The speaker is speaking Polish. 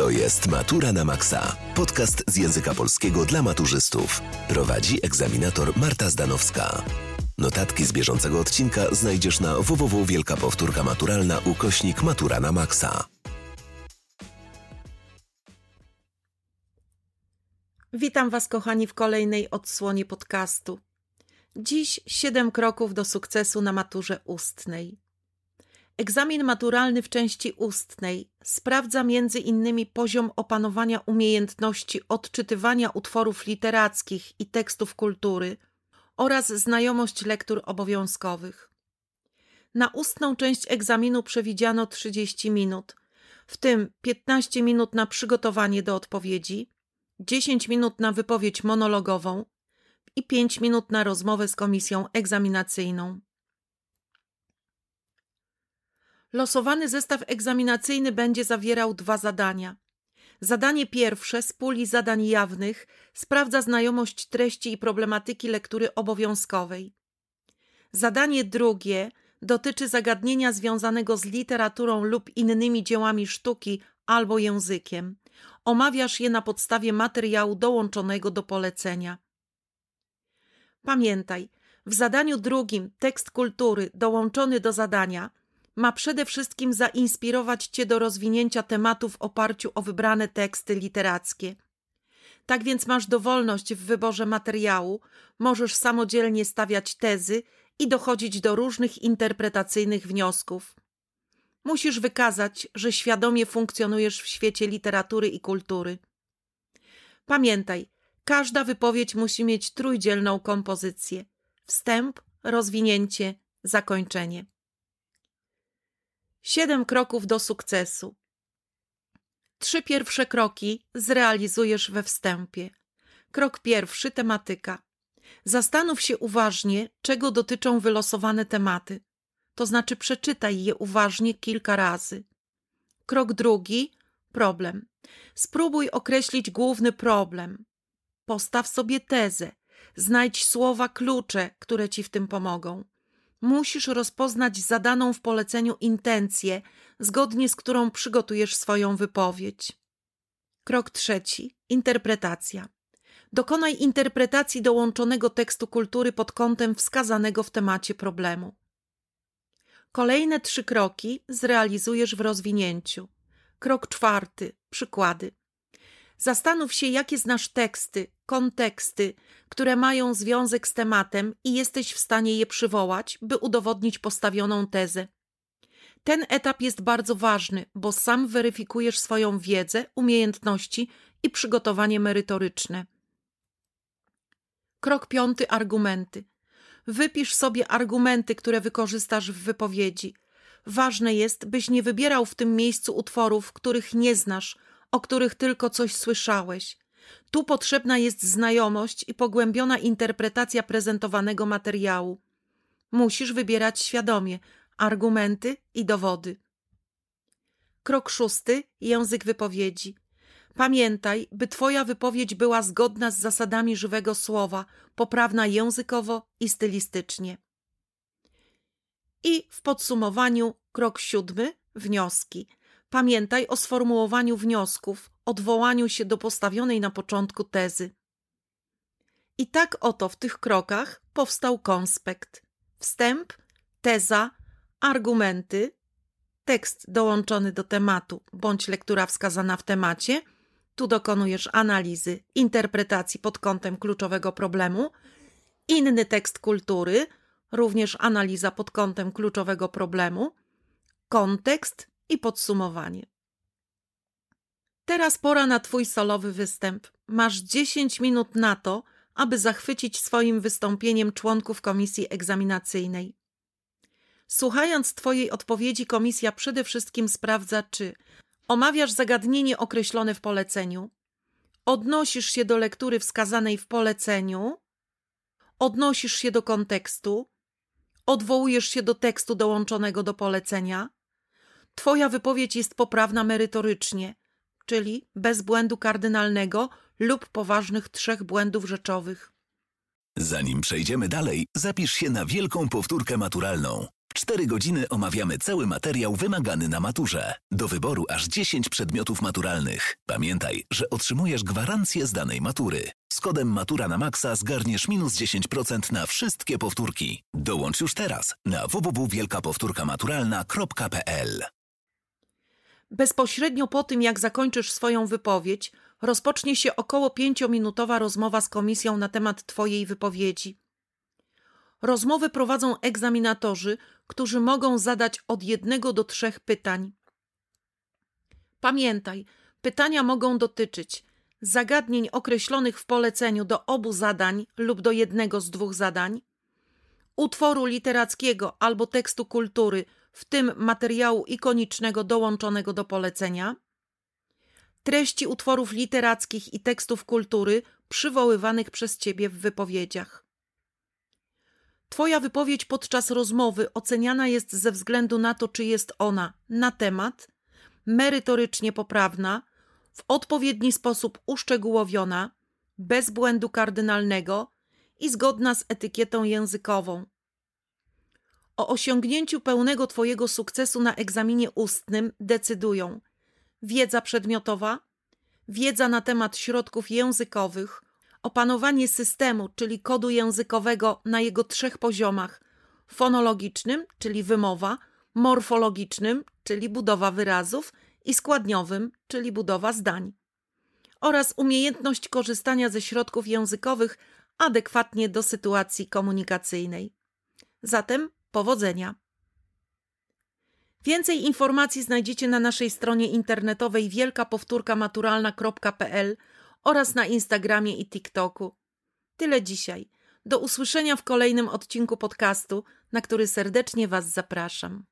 To jest Matura na Maxa. Podcast z języka polskiego dla maturzystów. Prowadzi egzaminator Marta Zdanowska. Notatki z bieżącego odcinka znajdziesz na www Wielka Powtórka Maturalna ukośnik Matura na Maxa. Witam Was, kochani, w kolejnej odsłonie podcastu. Dziś siedem kroków do sukcesu na maturze ustnej. Egzamin maturalny w części ustnej sprawdza między innymi poziom opanowania umiejętności odczytywania utworów literackich i tekstów kultury oraz znajomość lektur obowiązkowych. Na ustną część egzaminu przewidziano 30 minut, w tym 15 minut na przygotowanie do odpowiedzi, 10 minut na wypowiedź monologową i 5 minut na rozmowę z komisją egzaminacyjną. Losowany zestaw egzaminacyjny będzie zawierał dwa zadania. Zadanie pierwsze z puli zadań jawnych sprawdza znajomość treści i problematyki lektury obowiązkowej. Zadanie drugie dotyczy zagadnienia związanego z literaturą lub innymi dziełami sztuki albo językiem. Omawiasz je na podstawie materiału dołączonego do polecenia. Pamiętaj, w zadaniu drugim tekst kultury dołączony do zadania ma przede wszystkim zainspirować Cię do rozwinięcia tematu w oparciu o wybrane teksty literackie. Tak więc masz dowolność w wyborze materiału, możesz samodzielnie stawiać tezy i dochodzić do różnych interpretacyjnych wniosków. Musisz wykazać, że świadomie funkcjonujesz w świecie literatury i kultury. Pamiętaj, każda wypowiedź musi mieć trójdzielną kompozycję: wstęp, rozwinięcie, zakończenie. Siedem kroków do sukcesu. Trzy pierwsze kroki zrealizujesz we wstępie. Krok pierwszy tematyka. Zastanów się uważnie, czego dotyczą wylosowane tematy. To znaczy przeczytaj je uważnie kilka razy. Krok drugi problem. Spróbuj określić główny problem. Postaw sobie tezę. Znajdź słowa klucze, które ci w tym pomogą musisz rozpoznać zadaną w poleceniu intencję, zgodnie z którą przygotujesz swoją wypowiedź. Krok trzeci. Interpretacja. Dokonaj interpretacji dołączonego tekstu kultury pod kątem wskazanego w temacie problemu. Kolejne trzy kroki zrealizujesz w rozwinięciu. Krok czwarty. Przykłady. Zastanów się, jakie znasz teksty, konteksty, które mają związek z tematem i jesteś w stanie je przywołać, by udowodnić postawioną tezę. Ten etap jest bardzo ważny, bo sam weryfikujesz swoją wiedzę, umiejętności i przygotowanie merytoryczne. Krok piąty argumenty. Wypisz sobie argumenty, które wykorzystasz w wypowiedzi. Ważne jest, byś nie wybierał w tym miejscu utworów, których nie znasz, o których tylko coś słyszałeś. Tu potrzebna jest znajomość i pogłębiona interpretacja prezentowanego materiału. Musisz wybierać świadomie argumenty i dowody. Krok szósty język wypowiedzi. Pamiętaj, by Twoja wypowiedź była zgodna z zasadami żywego słowa, poprawna językowo i stylistycznie. I w podsumowaniu krok siódmy wnioski. Pamiętaj o sformułowaniu wniosków, odwołaniu się do postawionej na początku tezy. I tak oto w tych krokach powstał konspekt. Wstęp, teza, argumenty, tekst dołączony do tematu bądź lektura wskazana w temacie. Tu dokonujesz analizy, interpretacji pod kątem kluczowego problemu. Inny tekst kultury, również analiza pod kątem kluczowego problemu. Kontekst i podsumowanie. Teraz pora na Twój solowy występ. Masz 10 minut na to, aby zachwycić swoim wystąpieniem członków komisji egzaminacyjnej. Słuchając Twojej odpowiedzi, komisja przede wszystkim sprawdza, czy omawiasz zagadnienie określone w poleceniu, odnosisz się do lektury wskazanej w poleceniu, odnosisz się do kontekstu, odwołujesz się do tekstu dołączonego do polecenia, Twoja wypowiedź jest poprawna merytorycznie, czyli bez błędu kardynalnego lub poważnych trzech błędów rzeczowych. Zanim przejdziemy dalej, zapisz się na wielką powtórkę maturalną. 4 godziny omawiamy cały materiał wymagany na maturze. Do wyboru aż 10 przedmiotów maturalnych. Pamiętaj, że otrzymujesz gwarancję z danej matury. Z kodem Matura na Maxa zgarniesz minus 10% na wszystkie powtórki. Dołącz już teraz na www.wielkapowtórkamaturalna.pl Bezpośrednio po tym, jak zakończysz swoją wypowiedź, rozpocznie się około pięciominutowa rozmowa z komisją na temat Twojej wypowiedzi. Rozmowy prowadzą egzaminatorzy, którzy mogą zadać od jednego do trzech pytań. Pamiętaj, pytania mogą dotyczyć zagadnień określonych w poleceniu do obu zadań lub do jednego z dwóch zadań, utworu literackiego albo tekstu kultury, w tym materiału ikonicznego dołączonego do polecenia, treści utworów literackich i tekstów kultury przywoływanych przez Ciebie w wypowiedziach. Twoja wypowiedź podczas rozmowy oceniana jest ze względu na to, czy jest ona na temat, merytorycznie poprawna, w odpowiedni sposób uszczegółowiona, bez błędu kardynalnego i zgodna z etykietą językową. O osiągnięciu pełnego Twojego sukcesu na egzaminie ustnym decydują wiedza przedmiotowa, wiedza na temat środków językowych, opanowanie systemu, czyli kodu językowego na jego trzech poziomach fonologicznym, czyli wymowa, morfologicznym, czyli budowa wyrazów, i składniowym, czyli budowa zdań, oraz umiejętność korzystania ze środków językowych adekwatnie do sytuacji komunikacyjnej. Zatem powodzenia! Więcej informacji znajdziecie na naszej stronie internetowej wielkapowtórkamaturalna.pl oraz na Instagramie i TikToku. Tyle dzisiaj. Do usłyszenia w kolejnym odcinku podcastu, na który serdecznie Was zapraszam.